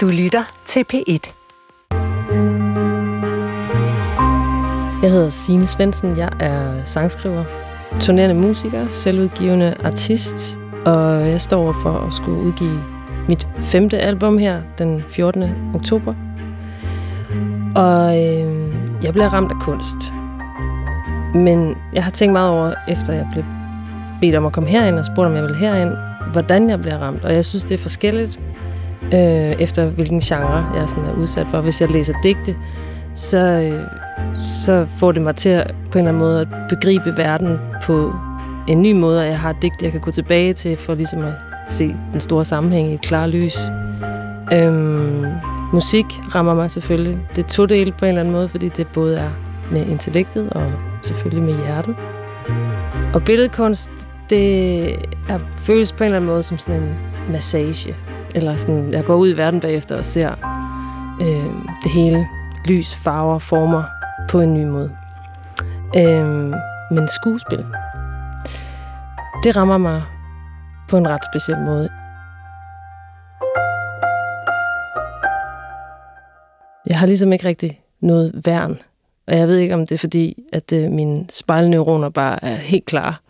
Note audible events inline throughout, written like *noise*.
Du lytter til P1. Jeg hedder Signe Svendsen. Jeg er sangskriver, turnerende musiker, selvudgivende artist, og jeg står for at skulle udgive mit femte album her den 14. oktober. Og øh, jeg bliver ramt af kunst. Men jeg har tænkt meget over, efter jeg blev bedt om at komme herind og spurgt, om jeg vil herind, hvordan jeg bliver ramt. Og jeg synes, det er forskelligt, øh, efter hvilken genre jeg sådan er udsat for. Hvis jeg læser digte, så, øh, så får det mig til at, på en eller anden måde at begribe verden på en ny måde, og jeg har et digt, jeg kan gå tilbage til for ligesom at se den store sammenhæng i et klart lys. Øhm, musik rammer mig selvfølgelig. Det er to dele på en eller anden måde, fordi det både er med intellektet og selvfølgelig med hjertet. Og billedkunst, det er, føles på en eller anden måde som sådan en massage. Eller sådan, jeg går ud i verden bagefter og ser øh, det hele. Lys, farver, former på en ny måde. Øh, men skuespil, det rammer mig på en ret speciel måde. Jeg har ligesom ikke rigtig noget værn. Og jeg ved ikke, om det er fordi, at øh, mine spejlneuroner bare er helt klar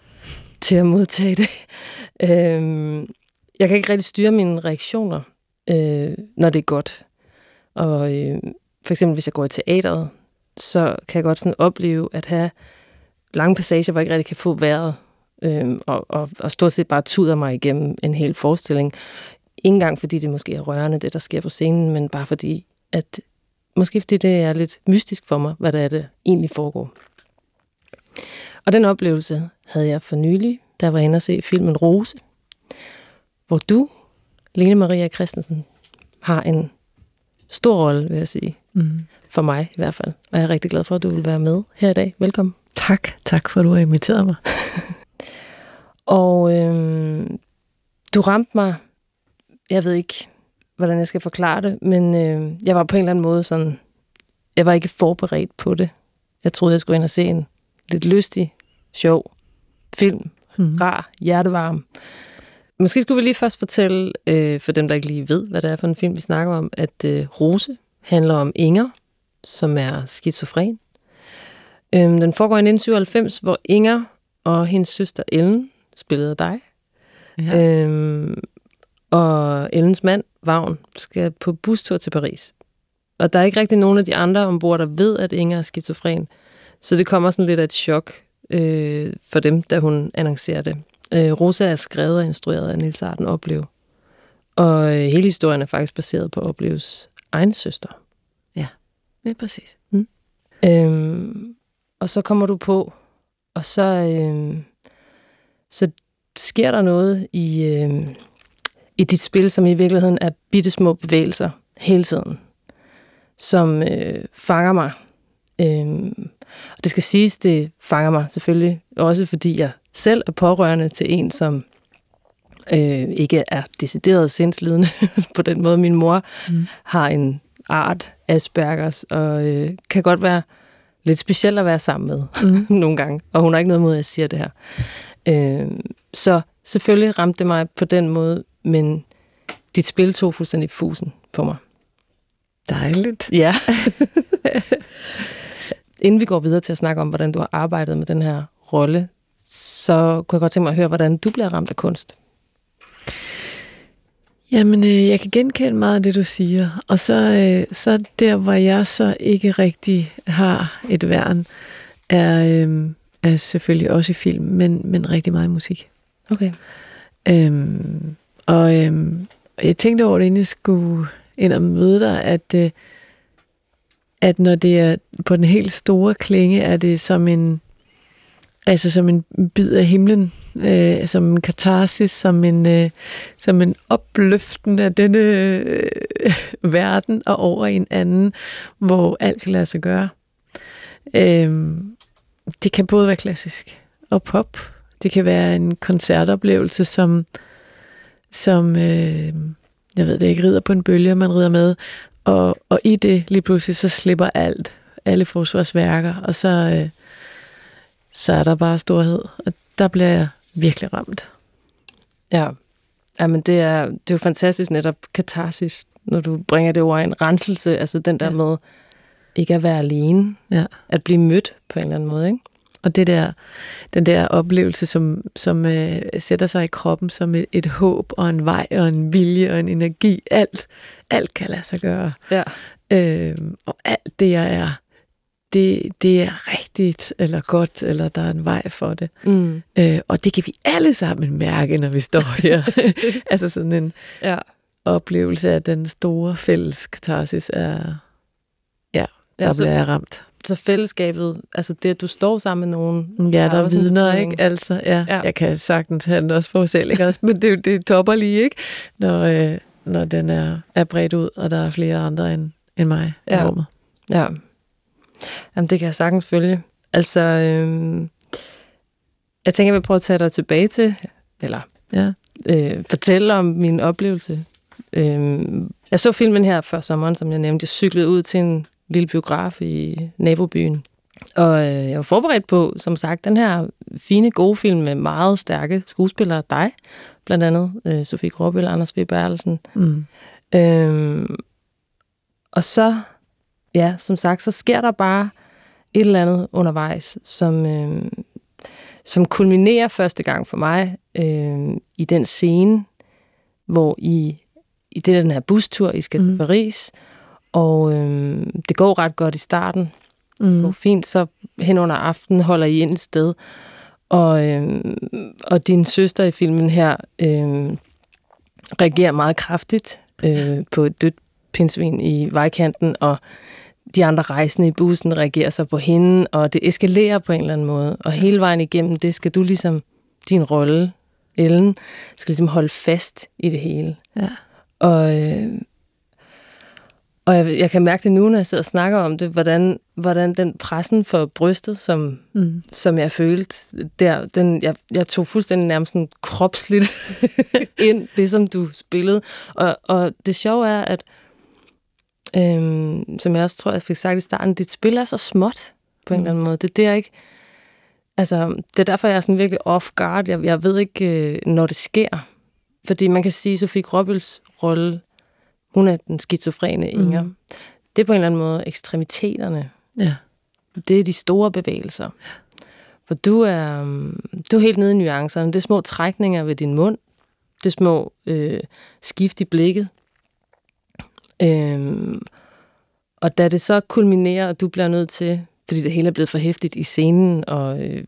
til at modtage det. *laughs* øhm, jeg kan ikke rigtig styre mine reaktioner, øh, når det er godt. Og øh, for eksempel, hvis jeg går i teateret, så kan jeg godt sådan opleve at have lange passager, hvor jeg ikke rigtig kan få vejret, øh, og, og, og stort set bare tuder mig igennem en hel forestilling. Ikke engang fordi det måske er rørende, det der sker på scenen, men bare fordi, at måske fordi det er lidt mystisk for mig, hvad der er, det egentlig foregår. Og den oplevelse havde jeg for nylig, da jeg var inde og se filmen Rose, hvor du, Lene Maria Christensen, har en stor rolle, vil jeg sige. Mm. For mig i hvert fald. Og jeg er rigtig glad for, at du vil være med her i dag. Velkommen. Tak. Tak for, at du har inviteret mig. *laughs* og øhm, du ramte mig, jeg ved ikke, hvordan jeg skal forklare det, men øh, jeg var på en eller anden måde sådan, jeg var ikke forberedt på det. Jeg troede, jeg skulle ind og se en lidt lystig, sjov film. Mm. Rar, hjertevarm. Måske skulle vi lige først fortælle, øh, for dem, der ikke lige ved, hvad det er for en film, vi snakker om, at øh, Rose handler om Inger, som er skizofren. Øhm, den foregår i 1997, hvor Inger og hendes søster Ellen spillede dig. Ja. Øhm, og Ellens mand, Vagn, skal på bustur til Paris. Og der er ikke rigtig nogen af de andre ombord, der ved, at Inger er skizofren. Så det kommer sådan lidt af et chok øh, for dem, da hun annoncerer det. Øh, Rosa er skrevet og instrueret af Nils Arden Oplev. Og øh, hele historien er faktisk baseret på Opleves egen søster. Ja, det er præcis. Mm. Øhm, og så kommer du på, og så, øh, så sker der noget i, øh, i dit spil, som i virkeligheden er bitte små bevægelser hele tiden, som øh, fanger mig. Øh, og det skal siges, det fanger mig selvfølgelig også, fordi jeg selv er pårørende til en, som øh, ikke er decideret sindslidende *laughs* på den måde. Min mor mm. har en art Aspergers, og øh, kan godt være lidt speciel at være sammen med mm. *laughs* nogle gange. Og hun har ikke noget mod, at jeg siger det her. Øh, så selvfølgelig ramte det mig på den måde, men dit spil tog fuldstændig fusen på mig. Dejligt. Ja. *laughs* Inden vi går videre til at snakke om, hvordan du har arbejdet med den her rolle, så kunne jeg godt tænke mig at høre, hvordan du bliver ramt af kunst. Jamen, øh, jeg kan genkende meget af det, du siger. Og så, øh, så der, hvor jeg så ikke rigtig har et værn, er, øh, er selvfølgelig også i film, men, men rigtig meget i musik. Okay. Øhm, og øhm, jeg tænkte over det, inden jeg skulle ind og møde dig, at, øh, at når det er på den helt store klinge, er det som en, altså som en bid af himlen, øh, som en katarsis, som en, øh, som en opløften af denne øh, verden og over i en anden, hvor alt kan lade sig gøre. Øh, det kan både være klassisk og pop. Det kan være en koncertoplevelse, som, som øh, jeg ved det ikke, rider på en bølge, man rider med, og, og i det lige pludselig, så slipper alt, alle forsvarsværker, og så, øh, så er der bare storhed, og der bliver jeg virkelig ramt. Ja, Jamen, det er, det er jo fantastisk netop katarsis, når du bringer det over en renselse, altså den der Ja. med ikke at være alene, Ja. at blive mødt på en eller anden måde, ikke? Og det der, den der oplevelse, som, som øh, sætter sig i kroppen som et, et håb og en vej og en vilje og en energi. Alt, alt kan lade sig gøre. Ja. Øh, og alt det, jeg er, det, det er rigtigt eller godt, eller der er en vej for det. Mm. Øh, og det kan vi alle sammen mærke, når vi står her. *laughs* altså sådan en Ja. oplevelse af den store fælles katarsis er, ja, der Ja, så- bliver jeg ramt. Så fællesskabet, altså det, at du står sammen med nogen, Ja, har der er vidner, ikke? Altså, ja, Ja. ja. Jeg kan sagtens have den også for selv, ikke? Også, men det, det topper lige, ikke? Når, øh, når den er, er bredt ud, og der er flere andre end, end mig i Ja. rummet. Ja. Jamen, det kan jeg sagtens følge. Altså, øhm, jeg tænker, jeg vil prøve at tage dig tilbage til, eller Ja. øh, fortælle om min oplevelse. Øhm, jeg så filmen her før sommeren, som jeg nævnte. Jeg cyklede ud til en lille biograf i nabobyen. Og øh, jeg var forberedt på, som sagt, den her fine, gode film med meget stærke skuespillere. Dig, blandt andet. Øh, Sofie Gråbøl, Anders V. Bertelsen. Mm. Øhm, og så, ja, som sagt, så sker der bare et eller andet undervejs, som, øhm, som kulminerer første gang for mig øhm, i den scene, hvor I, i det er den her bustur, I skal mm. til. Paris, og øhm, det går ret godt i starten. Det går Mm. fint, så hen under aftenen holder I ind et sted, og, øhm, og din søster i filmen her øhm, reagerer meget kraftigt øh, på et dødt pindsvin i vejkanten, og de andre rejsende i bussen reagerer så på hende, og det eskalerer på en eller anden måde. Og hele vejen igennem det skal du ligesom, din rolle, Ellen, skal ligesom holde fast i det hele. Ja. Og, øh, og jeg, jeg kan mærke det nu, når jeg sidder og snakker om det, hvordan, hvordan den pressen for brystet, som, Mm. som jeg følte der, den, jeg, jeg tog fuldstændig nærmest sådan kropsligt *laughs* ind, det som du spillede. Og, og det sjove er, at øhm, som jeg også tror, jeg fik sagt i starten, dit spil er så småt på en Mm. eller anden måde. Det er der ikke... Altså, det er derfor, jeg er sådan virkelig off guard. Jeg, jeg ved ikke, øh, når det sker. Fordi man kan sige, at Sofie Gråbøls rolle, hun er den skizofrene Inger. Mm. Det er på en eller anden måde ekstremiteterne. Ja. Det er de store bevægelser. For du er, øhm, du er helt nede i nuancerne. Det er små trækninger ved din mund. Det er små øh, skift i blikket. Øhm, og da det så kulminerer, og du bliver nødt til, fordi det hele er blevet for hæftigt i scenen, og øh,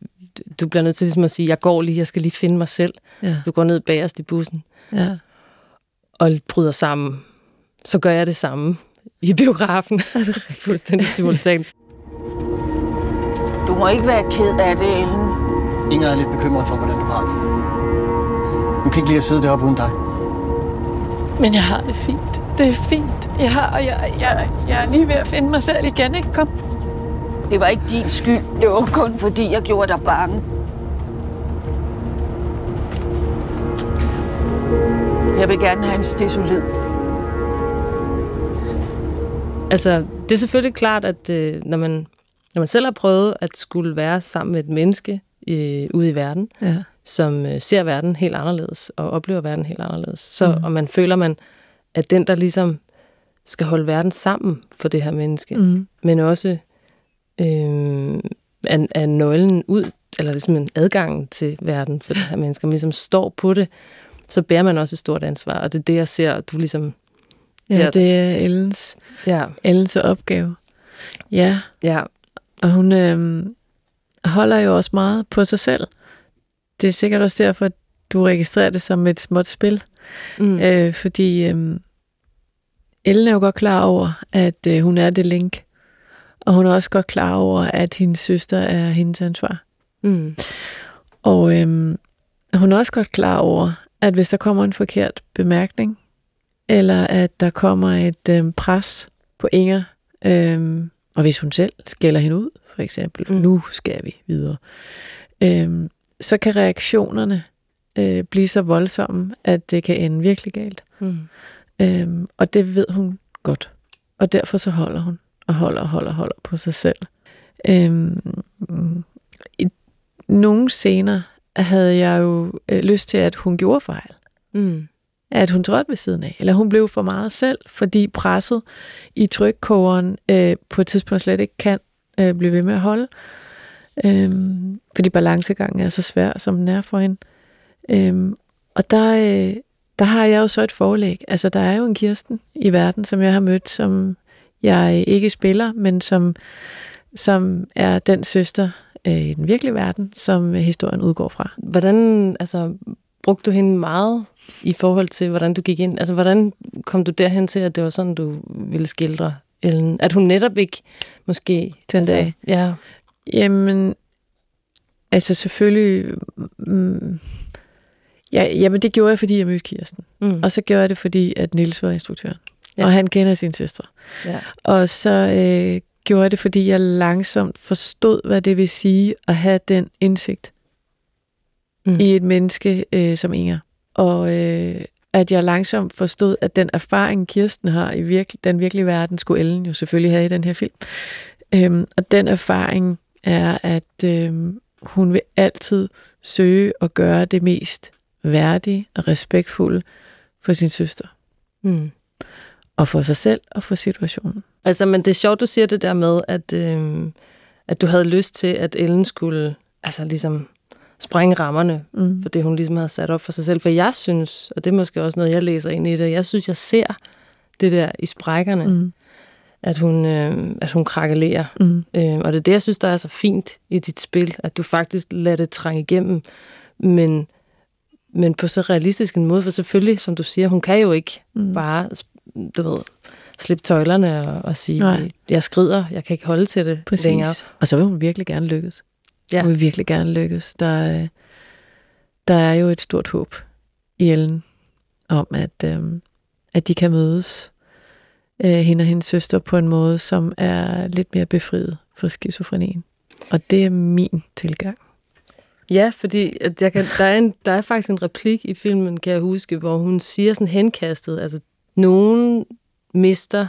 du bliver nødt til ligesom at sige, jeg går lige, jeg skal lige finde mig selv. Ja. Du går ned bagerst i bussen Ja. og bryder sammen. Så gør jeg det samme i biografen. *laughs* Fuldstændig simultant. Du må ikke være ked af det, Ellen. Inger er lidt bekymret for, hvordan du har det. Hun kan ikke lide at sidde deroppe uden dig. Men jeg har det fint. Det er fint. Jeg har, og jeg, jeg, jeg er lige ved at finde mig selv igen, ikke? Kom. Det var ikke din skyld. Det var kun fordi, jeg gjorde dig bange. Jeg vil gerne have en stesolid. Altså, det er selvfølgelig klart, at øh, når, man, når man selv har prøvet at skulle være sammen med et menneske øh, ude i verden, Ja. som øh, ser verden helt anderledes og oplever verden helt anderledes, så, Mm. og man føler, man at den, der ligesom skal holde verden sammen for det her menneske, mm. Men også øh, er, er nøglen ud, eller ligesom en adgang til verden for det her menneske, man ligesom står på det, så bærer man også et stort ansvar, og det er det, jeg ser, at du ligesom, Ja, Ja. det er Ellens, ja, Ellens opgave. Ja, ja, og hun øhm, holder jo også meget på sig selv. Det er sikkert også derfor, at du registrerer det som et småt spil. mm. Øh, fordi øhm, Ellen er jo godt klar over, at øh, hun er det link. Og hun er også godt klar over, at hendes søster er hendes ansvar. Mm. Og øhm, hun er også godt klar over, at hvis der kommer en forkert bemærkning, eller at der kommer et øhm, pres på Inger, øhm, og hvis hun selv skælder hende ud, for eksempel, mm. Nu skal vi videre, øhm, så kan reaktionerne øh, blive så voldsomme, at det kan ende virkelig galt. Mm. Øhm, og det ved hun godt. Og derfor så holder hun, og holder og holder og holder på sig selv. Øhm, I nogle scener havde jeg jo øh, lyst til, at hun gjorde fejl. Mm at hun trådte ved siden af, eller hun blev for meget selv, fordi presset i trykkogeren øh, på et tidspunkt slet ikke kan øh, blive ved med at holde. Øhm, fordi balancegangen er så svær, som den er for hende. Øhm, og der, øh, der har jeg jo så et forlæg. Altså, der er jo en Kirsten i verden, som jeg har mødt, som jeg ikke spiller, men som, som er den søster øh, i den virkelige verden, som historien udgår fra. Hvordan, altså, brugte du hende meget i forhold til, hvordan du gik ind? Altså, hvordan kom du derhen til, at det var sådan, du ville skildre Ellen? At hun netop ikke, måske... Den altså, dag. Ja. Jamen, altså selvfølgelig... Mm, ja, jamen, det gjorde jeg, fordi jeg mødte Kirsten. Mm. Og så gjorde jeg det, fordi at Nils var instruktøren. Ja. Og han kender sin søstre. ja. Og så øh, gjorde jeg det, fordi jeg langsomt forstod, hvad det vil sige at have den indsigt Mm. i et menneske øh, som Inger. Og øh, at jeg langsomt forstod, at den erfaring, Kirsten har i virke, den virkelige verden, skulle Ellen jo selvfølgelig have i den her film. Øhm, og den erfaring er, at øhm, hun vil altid søge at gøre det mest værdige og respektfulde for sin søster. Mm. Og for sig selv og for situationen. Altså, men det er sjovt, du siger det der med, at, øh, at du havde lyst til, at Ellen skulle altså ligesom sprænge rammerne Mm. for det, hun ligesom havde sat op for sig selv. For jeg synes, og det er måske også noget, jeg læser ind i det, jeg synes, jeg ser det der i sprækkerne, mm. At, hun, øh, at hun krakelerer. Mm. Øh, og det er det, jeg synes, der er så fint i dit spil, at du faktisk lader det trænge igennem, men, men på så realistisk en måde, for selvfølgelig, som du siger, hun kan jo ikke Mm. bare, du ved, slippe tøjlerne og, og sige, Nej. jeg skrider, jeg kan ikke holde til det Præcis. længere. Og så vil hun virkelig gerne lykkes. Ja. Hun vil virkelig gerne lykkes. Der, øh, der er jo et stort håb i Ellen om, at, øh, at de kan mødes, øh, hende og hendes søster, på en måde, som er lidt mere befriet for skizofrenien. Og det er min tilgang. Ja, fordi at jeg kan, der, er en, der er faktisk en replik i filmen, kan jeg huske, hvor hun siger sådan henkastet, altså nogen mister,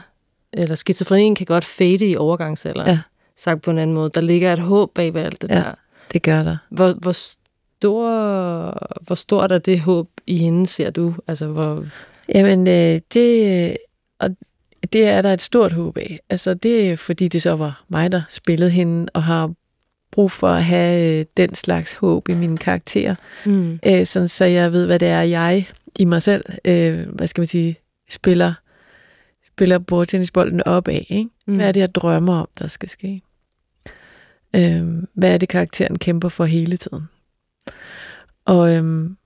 eller skizofrenien kan godt fade i overgangsalderen. Ja. Sagt på en anden måde. Der ligger et håb bag ved alt det Ja. der. Det gør der. Hvor, hvor, stor, hvor stort er det håb i hende, ser du? Altså, hvor, Jamen, øh, det, og det er der et stort håb af. Altså, det er fordi, det så var mig, der spillede hende, og har brug for at have øh, den slags håb i mine karakterer. mm. øh, sådan, så jeg ved, hvad det er, jeg i mig selv, øh, hvad skal man sige, spiller, spiller bordtennisbolden op af. Ikke? Mm. Hvad er det, jeg drømmer om, der skal ske? Øh, hvad er det, karakteren kæmper for hele tiden? Og, øhm,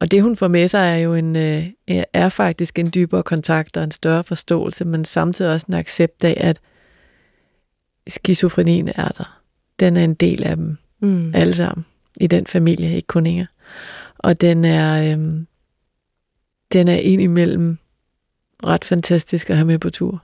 og det, hun får med sig, er jo en, øh, er faktisk en dybere kontakt og en større forståelse, men samtidig også en accept af, at skizofrenien er der. Den er en del af dem Mm. alle sammen i den familie, ikke kun Inger. Og den er, øhm, den er indimellem ret fantastisk at have med på tur.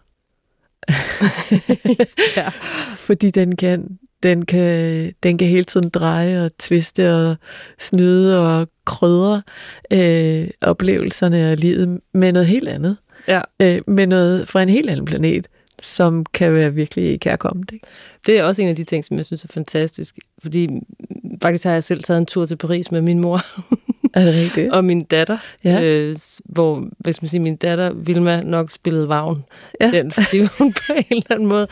*laughs* Ja. Fordi den kan, den, kan, den kan hele tiden dreje og twiste og snyde og krydre øh, oplevelserne og livet med noget helt andet. Ja. Øh, med noget fra en helt anden planet, som kan være virkelig kærkommet. Ikke? Det er også en af de ting, som jeg synes er fantastisk. Fordi faktisk har jeg selv taget en tur til Paris med min mor *laughs* Er det rigtigt? og min datter. Ja. Øh, hvor, hvis man siger, min datter Vilma nok spillede vagn. Ja. Den, fordi hun på en eller anden måde,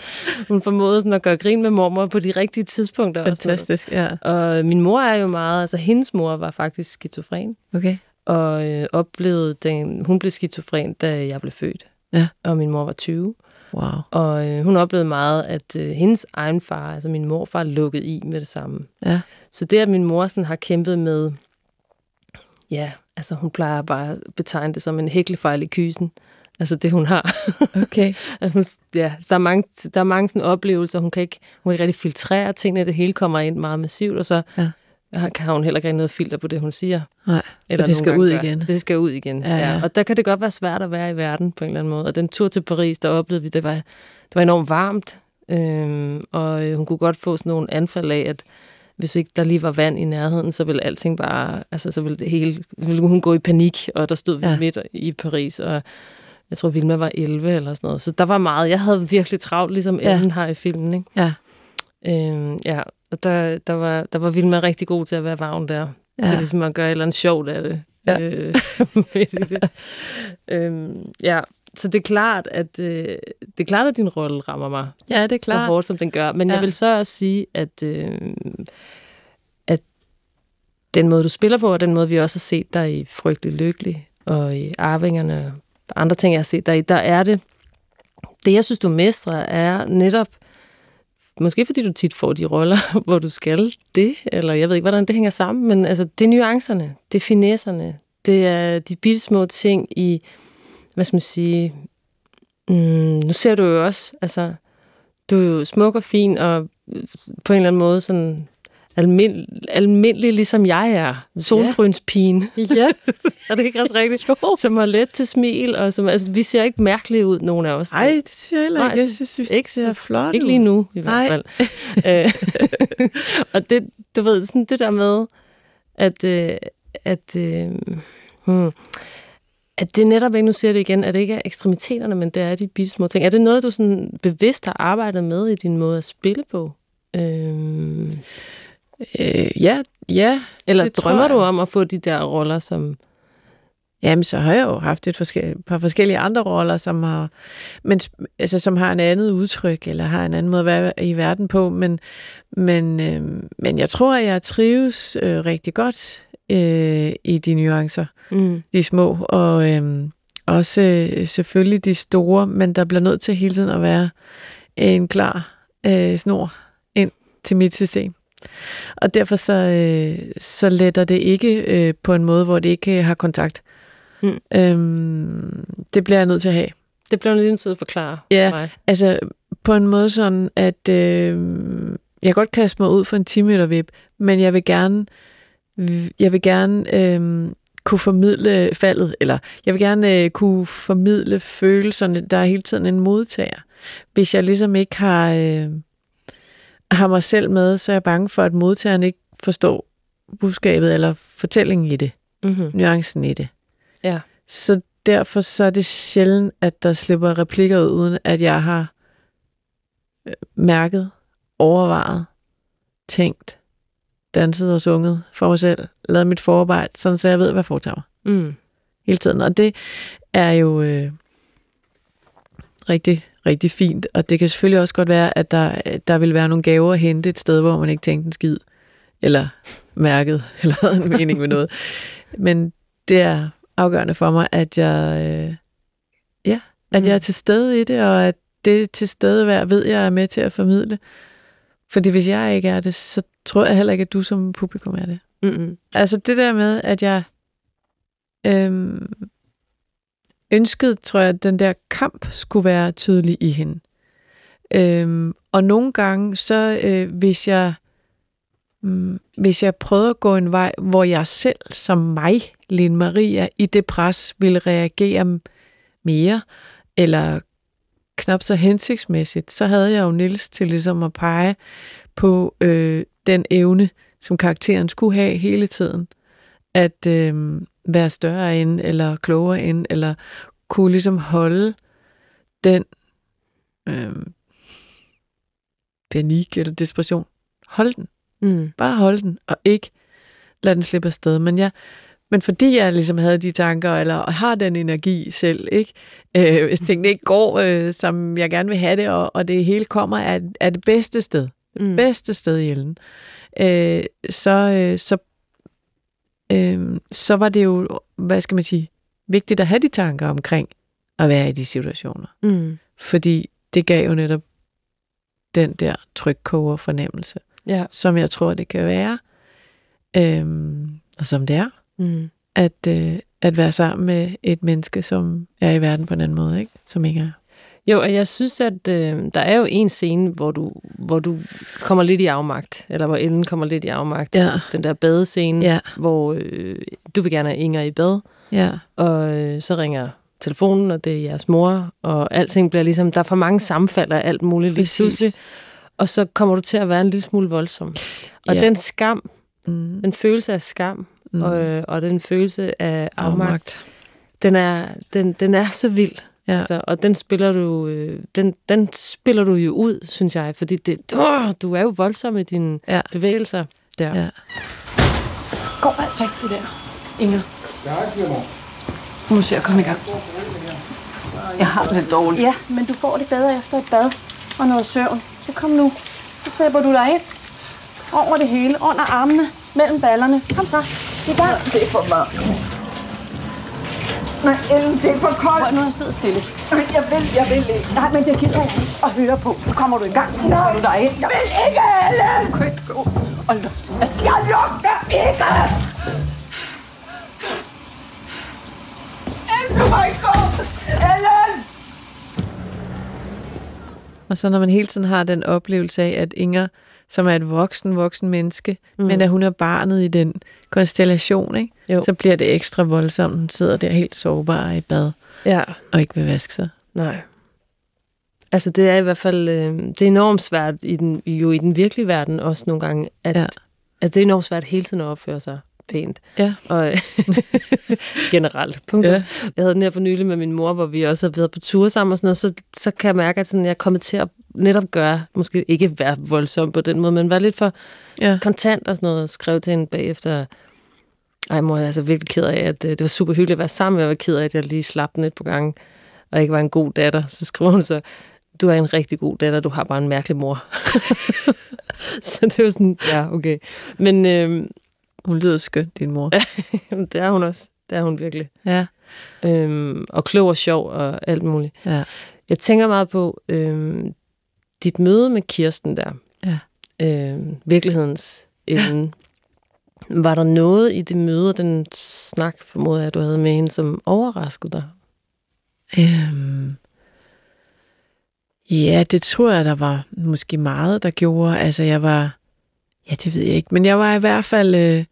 hun formåede sådan at gøre grin med mormor på de rigtige tidspunkter. og. Fantastisk, ja. Og min mor er jo meget, altså hendes mor var faktisk skizofren, Okay. og øh, oplevede den, hun blev skizofren, da jeg blev født. Ja. Og min mor var 20. Wow. Og øh, hun oplevede meget, at øh, hendes egen far, altså min morfar, lukkede i med det samme. Ja. Så det, at min mor sådan har kæmpet med, ja, altså hun plejer bare at betegne det som en hæklefejl i kysen. Altså det, hun har. Okay. *laughs* Hun, ja, der er mange, der er mange sådan oplevelser, hun kan, ikke, hun kan ikke rigtig filtrere tingene, det hele kommer ind meget massivt, og så Ja. kan hun heller ikke noget filter på det, hun siger. Nej, Eller det skal ud gør. igen. Det skal ud igen, Ja, ja, ja. ja. Og der kan det godt være svært at være i verden på en eller anden måde. Og den tur til Paris, der oplevede vi, det var, det var enormt varmt. Øhm, og øh, hun kunne godt få sådan nogle anfald af, at hvis ikke der lige var vand i nærheden, så ville alting bare, altså så ville det hele, ville hun gå i panik, og der stod vi Ja. midt i Paris, og jeg tror, Vilma var 11 eller sådan noget. Så der var meget, jeg havde virkelig travlt, ligesom Ja. Ellen har i filmen, ikke? Ja. Øhm, ja, og der, der, var, der var Vilma rigtig god til at være vagn der. Ja. Så ligesom at gøre et eller andet sjovt af det. Ja. Øh, *laughs* *laughs* øhm, ja, så det er klart, at øh, det er klart, at din rolle rammer mig Ja, det er så klart. hårdt, som den gør. Men. Ja. jeg vil så også sige, at, øh, at den måde, du spiller på, og den måde, vi også har set dig i Frygtelig Lykkelig, og i Arvingerne, og andre ting, jeg har set dig i, der er det, det jeg synes, du mestrer, er netop, måske fordi du tit får de roller, *laughs* hvor du skal det, eller jeg ved ikke, hvordan det hænger sammen, men altså, det er nuancerne, det er finesserne, det er de bitte små ting i, hvad skal man sige, mm, nu ser du jo også, altså, du er jo smuk og fin, og øh, på en eller anden måde sådan almind, almindelig, ligesom jeg er. Solbrynspigen. Ja, *laughs* er det ikke også rigtigt? Jo. Som har let til smil, og som, altså, vi ser ikke mærkelige ud, nogen af os. Ej, det synes jeg heller Nej, ikke. Jeg så- synes, vi ikke ser flot Ikke lige nu, i Nej. hvert fald. *laughs* Øh, og det, du ved, sådan det der med, at, øh, at, øh, hmm, at det netop ikke, nu siger det igen, at det ikke er ekstremiteterne, men det er de bitte små ting. Er det noget, du sådan bevidst har arbejdet med i din måde at spille på? Øh, Øh, ja, ja. eller drømmer du om at få de der roller, som... Jamen, så har jeg jo haft et forskel- par forskellige andre roller, som har, men, altså, som har en andet udtryk, eller har en anden måde at være i verden på, men, men, øh, men jeg tror, at jeg trives øh, rigtig godt øh, i de nuancer, Mm. de små, og øh, også øh, selvfølgelig de store, men der bliver nødt til hele tiden at være en klar øh, snor ind til mit system. Og derfor så, øh, så letter det ikke øh, på en måde, hvor det ikke øh, har kontakt. Mm. Øhm, det bliver jeg nødt til at have. Det bliver lidt nødt til at forklare Ja. mig. Altså på en måde sådan, at øh, jeg godt kaste mig ud for en 10 meter vip, men jeg vil gerne, jeg vil gerne øh, kunne formidle faldet, eller jeg vil gerne øh, kunne formidle følelserne. Der er hele tiden en modtager. Hvis jeg ligesom ikke har, øh, har mig selv med, så er jeg bange for, at modtageren ikke forstår budskabet eller fortællingen i det, Mm-hmm. nuancen i det. Ja. Så derfor så er det sjældent, at der slipper replikker ud, uden at jeg har øh, mærket, overvejet, tænkt, danset og sunget for mig selv, lavet mit forarbejde, sådan så jeg ved, hvad jeg foretager mig Mm. hele tiden. Og det er jo øh, rigtig, rigtig fint. Og det kan selvfølgelig også godt være, at der, der vil være nogle gaver at hente et sted, hvor man ikke tænkte en skid, eller mærket, *laughs* eller havde en mening med noget. Men det er afgørende for mig, at jeg, øh, ja, at Mm. jeg er til stede i det, og at det til stede ved jeg er med til at formidle. Fordi hvis jeg ikke er det, så tror jeg heller ikke, at du som publikum er det. Mm-hmm. Altså det der med, at jeg øhm, ønskede, tror jeg, at den der kamp skulle være tydelig i hende. Øhm, og nogle gange, så øh, hvis jeg mm, hvis jeg prøvede at gå en vej, hvor jeg selv som mig, Lene Maria, i det pres ville reagere mere, eller knap så hensigtsmæssigt, så havde jeg jo Nils til ligesom at pege på øh, den evne, som karakteren skulle have hele tiden. At øh, være større end, eller klogere end, eller kunne ligesom holde den øh, panik eller desperation. Hold den. Mm. Bare hold den, og ikke lad den slippe afsted. Men, jeg, men fordi jeg ligesom havde de tanker, eller har den energi selv, ikke? Øh, hvis tingene ikke går, øh, som jeg gerne vil have det, og, og det hele kommer af, af det bedste sted, Mm. bedste sted i Ellen, øh, så, øh, så, øh, så var det jo, hvad skal man sige, vigtigt at have de tanker omkring at være i de situationer. Mm. Fordi det gav jo netop den der trykkoger fornemmelse, Ja. som jeg tror, det kan være, øh, og som det er, Mm. at, øh, at være sammen med et menneske, som er i verden på en anden måde, ikke? som ikke er. Jo, og jeg synes, at øh, der er jo en scene, hvor du, hvor du kommer lidt i afmagt, eller hvor Ellen kommer lidt i afmagt. Ja, Den der badescene, ja, hvor øh, du vil gerne have Inger i bad, ja, og øh, så ringer telefonen, og det er jeres mor, og alting bliver ligesom, der er for mange sammenfald og alt muligt lige pludselig, og så kommer du til at være en lille smule voldsom. Og Ja. den skam, mm, den følelse af skam, mm, mm. og, øh, og den følelse af afmagt, afmagt. den er, den, den er så vild. Ja. Altså, og den spiller du øh, den, den spiller du jo ud, synes jeg, fordi det, du er jo voldsom i dine Ja. bevægelser der. Ja. Går altså ikke det der, Inger. Nu skal jeg komme i gang. Jeg har det lidt dårligt. Ja, men du får det bedre efter et bad og noget søvn. Så kom nu. Så sætter du dig ind. Over det hele, under armene, mellem ballerne. Kom så. I gang. Det er for varmt. Nej, Ellen, det er for koldt. Prøv nu at sidde stille. Nej, jeg vil, jeg vil ikke. Nej, men det gider jeg ikke at høre på. Nu kommer du i gang. Så sætter du dig ind. Jeg vil ikke, Ellen! Du kan ikke gå og lugte. Altså, Jeg lugter ikke! Ellen, du må ikke gå! Ellen! Og så når man hele tiden har den oplevelse af, at Inger, som er et voksen, voksen menneske, mm. men at hun er barnet i den konstellation, ikke? Jo. så bliver det ekstra voldsomt. Hun sidder der helt sårbar i bad Ja, og ikke vil vaske sig. nej. Altså, det er i hvert fald øh, det er enormt svært i den, jo i den virkelige verden også nogle gange, at Ja. altså, det er enormt svært hele tiden at opføre sig pænt. Ja. Og *laughs* generelt. Punktum. Ja. Ja. Jeg havde den her for nylig med min mor, hvor vi også har været på tur sammen og sådan noget, så, så kan jeg mærke, at sådan, jeg er kommet til at netop gøre, måske ikke være voldsom på den måde, men være lidt for Ja. kontant og sådan noget, og skrev til hende bagefter, ej mor, jeg er altså virkelig ked af, at øh, det var super hyggeligt at være sammen, jeg var ked af, at jeg lige slap den et par gange, og ikke var en god datter. Så skriver hun så, du er en rigtig god datter, du har bare en mærkelig mor. *laughs* så det var sådan, ja, okay. Men øh, Hun lyder skøn, din mor. *laughs* det er hun også. Det er hun virkelig. Ja. Øhm, og klog og sjov og alt muligt. Ja. Jeg tænker meget på øhm, dit møde med Kirsten der. Ja. Øhm, virkelighedens enden. Var der noget i det møde, den snak, formoder jeg, du havde med hende, som overraskede dig? Øhm, ja, det tror jeg, der var måske meget, der gjorde. Altså, jeg var... Ja, det ved jeg ikke. Men jeg var i hvert fald... Øh,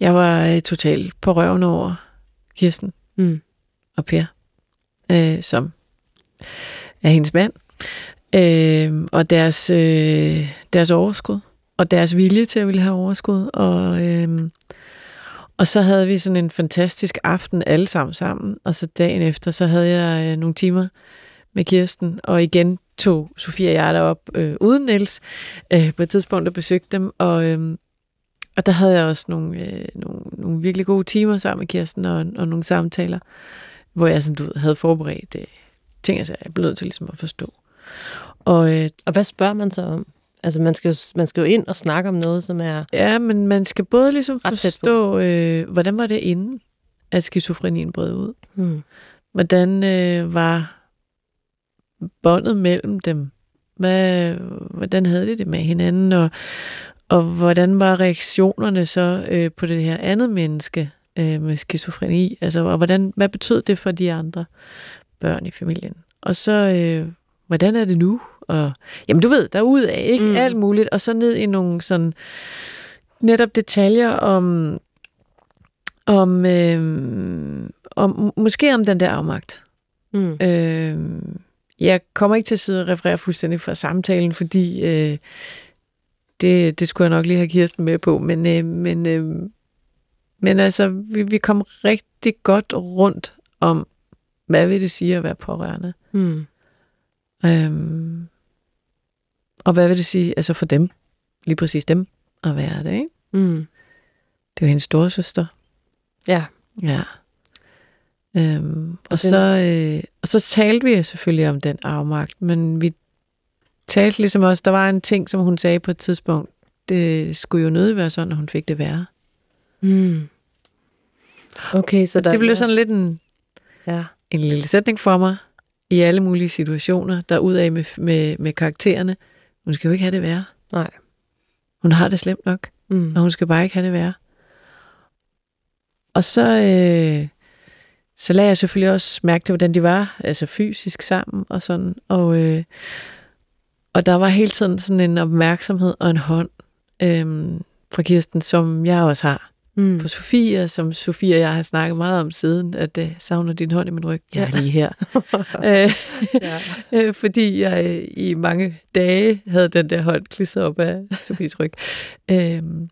jeg var øh, totalt på røven over Kirsten Mm. og Per, øh, som er hendes mand. Øh, og deres, øh, deres overskud. Og deres vilje til at ville have overskud. Og, øh, og så havde vi sådan en fantastisk aften alle sammen sammen. Og så dagen efter, så havde jeg øh, nogle timer med Kirsten. Og igen tog Sofie og jeg derop øh, uden Niels øh, på et tidspunkt og besøgte dem. Og, øh, og der havde jeg også nogle, øh, nogle, nogle virkelig gode timer sammen med Kirsten og, og nogle samtaler, hvor jeg sådan, du ved, havde forberedt øh, ting, altså jeg blev nødt til ligesom at forstå. Og øh, Og hvad spørger man så om? Altså, man skal, jo, man skal jo ind og snakke om noget, som er... Ja, men man skal både ligesom forstå, øh, hvordan var det inden, at skizofrenien brød ud? Hmm. Hvordan øh, var båndet mellem dem? Hvad, hvordan havde de det med hinanden? Og, og hvordan var reaktionerne så øh, på det her andet menneske øh, med skizofreni? Altså, og hvordan, hvad betød det for de andre børn i familien? Og så, øh, hvordan er det nu? Og, jamen, du ved, derudad, ikke? Mm. Mm. Alt muligt. Og så ned i nogle sådan netop detaljer om, om, øh, om måske om den der afmagt. Mm. Øh, jeg kommer ikke til at sidde og referere fuldstændig fra samtalen, fordi øh, det, det skulle jeg nok lige have Kirsten med på, men, øh, men, øh, men altså, vi, vi kom rigtig godt rundt om, hvad vil det sige at være pårørende? Mm. Øhm, og hvad vil det sige altså for dem, lige præcis dem, at være det, ikke? Mm. Det er jo hendes storesøster. Ja. Ja. Øhm, og, den- så, øh, og så talte vi selvfølgelig om den afmagt, men vi talte ligesom også, der var en ting, som hun sagde på et tidspunkt, det skulle jo nødig være sådan, at hun fik det værre. Mm. Okay, så der... Det blev sådan lidt en, Ja. en lille sætning for mig, i alle mulige situationer, der ud af med, med, med karaktererne. Hun skal jo ikke have det værre. Nej. Hun har det slemt nok. Mm. og hun skal bare ikke have det værre. Og så, øh, så lagde jeg selvfølgelig også mærke til, hvordan de var, altså fysisk sammen og sådan. Og, øh, og der var hele tiden sådan en opmærksomhed og en hånd øh, fra Kirsten, som jeg også har Mm. på Sofie, og som Sofie og jeg har snakket meget om siden, at øh, savner din hånd i min ryg. Jeg er lige her. *laughs* øh, Ja. *laughs* øh, fordi jeg øh, i mange dage havde den der hånd klistret op af Sofies ryg. Øhm,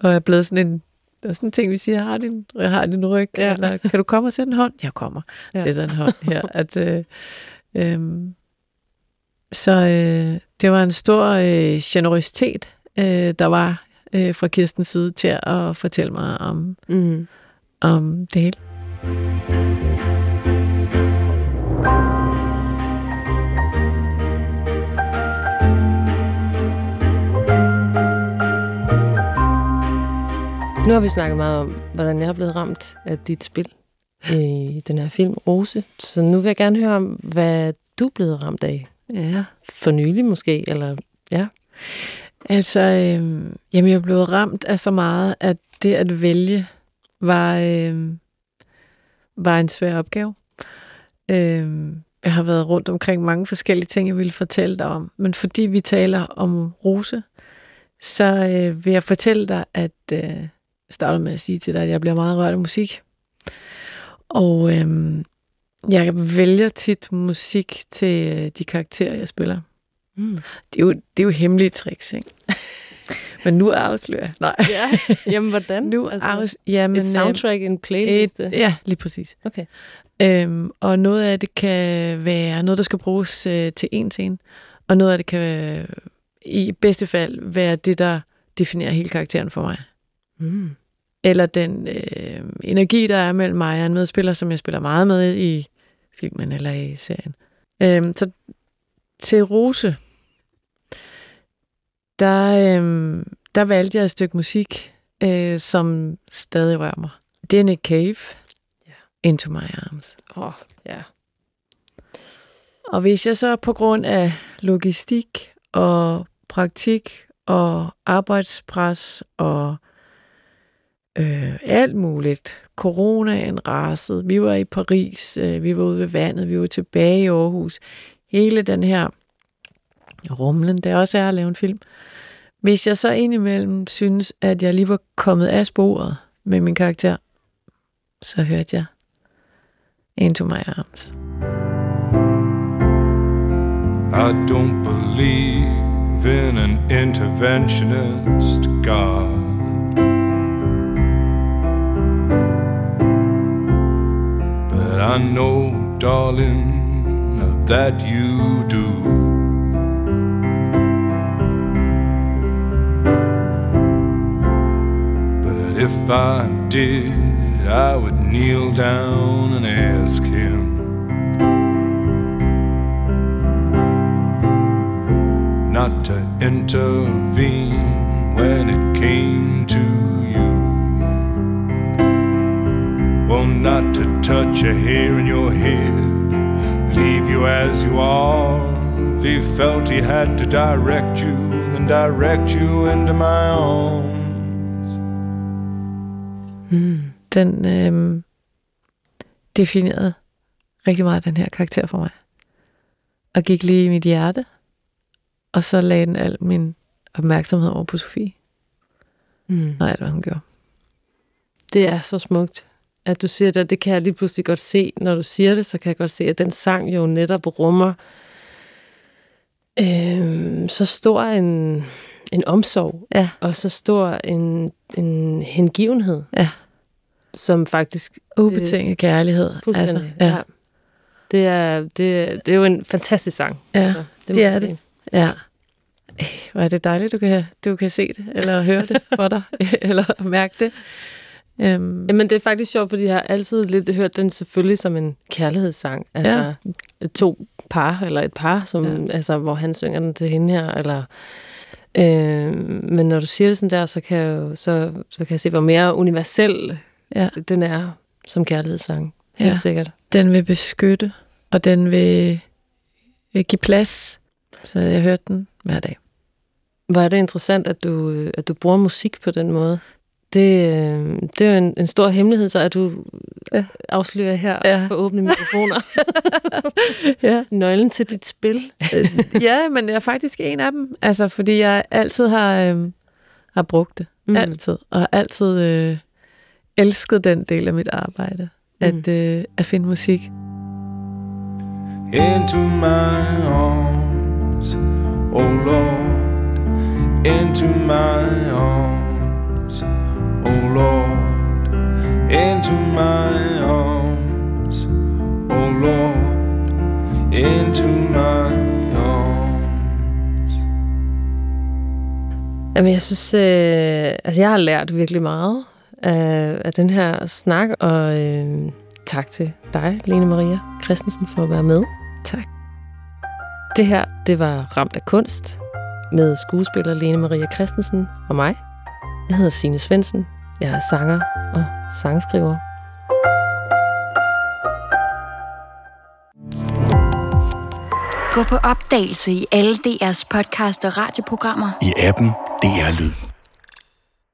og er blevet sådan en, der er sådan en ting, vi siger, jeg har din, jeg har din ryg, ja. Eller kan du komme og sætte en hånd? Jeg kommer, ja. Ja. sætter en hånd her. At, øh, øhm, så øh, det var en stor øh, generøsitet, øh, der var øh, fra Kirstens side til at fortælle mig om, Mm. om det hele. Nu har vi snakket meget om, hvordan jeg er blevet ramt af dit spil i den her film, Rose. Så nu vil jeg gerne høre om, hvad du er blevet ramt af. Ja. For nylig måske, eller ja. Altså, øh, jamen, jeg er blevet ramt af så meget, at det at vælge var, øh, var en svær opgave. Øh, jeg har været rundt omkring mange forskellige ting, jeg ville fortælle dig om. Men fordi vi taler om Rose, så øh, vil jeg fortælle dig, at øh, starter med at sige til dig, at jeg bliver meget rørt af musik. Og øh, jeg vælger tit musik til øh, de karakterer, jeg spiller. Mm. Det er jo, det er jo hemmelige tricks, ikke? Men nu afslører jeg. Nej. Ja, jamen hvordan? Nu altså, afs- jamen, et soundtrack, en playlist. Et, ja, lige præcis. Okay. Øhm, og noget af det kan være noget, der skal bruges øh, til en scene, og noget af det kan øh, i bedste fald være det, der definerer hele karakteren for mig. Mm. Eller den øh, energi, der er mellem mig og en medspiller, som jeg spiller meget med i filmen eller i serien. Øhm, så til Rose, der, øhm, der valgte jeg et stykke musik, øh, som stadig rører mig. Det er Nick Cave, Ja. Into My Arms. Åh, oh, ja. Og hvis jeg så på grund af logistik og praktik og arbejdspres og øh, alt muligt, coronaen rasede, vi var i Paris, øh, vi var ude ved vandet, vi var tilbage i Aarhus, hele den her rumlen, det også er at lave en film. Hvis jeg så indimellem synes, at jeg lige var kommet af sporet med min karakter, så hørte jeg Into My Arms. I don't believe in an interventionist God. But I know, darling, that you do. If I did, I would kneel down and ask him. not to intervene when it came to you. Well, not to touch a hair in your head, leave you as you are. If he felt he had to direct you, then direct you into my arms. Mm. Den øh, definerede rigtig meget den her karakter for mig. Og gik lige i mit hjerte. Og så lagde den al min opmærksomhed over på Sofie. Mm. Og alt, hvad hun gjorde. Det er så smukt, at du siger det. Det kan jeg lige pludselig godt se. Når du siger det, så kan jeg godt se, at den sang jo netop rummer øh, så stor en, en omsorg. Ja. Og så stor en, en hengivenhed. Ja. Som faktisk... Ubetinget kærlighed. Fuldstændig, Altså, ja. ja. Det er, det, det er jo en fantastisk sang. Ja, altså, det må er det. Ja. Ej, Hvor er det dejligt, du kan, du kan se det, eller høre det *laughs* for dig, eller mærke det. Um, Jamen, det er faktisk sjovt, fordi jeg har altid lidt hørt den selvfølgelig som en kærlighedssang. Altså ja. to par, eller et par, som, ja. altså, hvor han synger den til hende her. Eller, øh, men når du siger det sådan der, så kan jeg, jo, så, så kan jeg se, hvor mere universel ja, den er som kærlighedssang. Helt Ja. sikkert. den vil beskytte, og den vil, vil give plads. Så jeg hørte den hver dag. Er det interessant, at du, øh, at du bruger musik på den måde. Det, øh, det er jo en, en stor hemmelighed, så at du Ja. afslører her Ja. på åbne mikrofoner. *laughs* Ja. Nøglen til dit spil. ja, men jeg er faktisk en af dem. Altså, fordi jeg altid har, øhm, har brugt det. Mm. Altid. Og har altid øh, elsket den del af mit arbejde. At, øh, at finde musik. into my arms, oh Lord, into my arms, oh Lord, into my arms, oh Lord, into my arms. Jamen, jeg synes, øh, altså jeg har lært virkelig meget af, af den her snak, og øh, tak til dig, Lene Maria Christensen, for at være med. Tak. Det her, det var Ramt af kunst med skuespiller Lene Maria Christensen og mig. Jeg hedder Signe Svensen. Jeg er sanger og sangskriver. Gå på opdagelse i alle DR's podcast og radioprogrammer. I appen DR Lyd.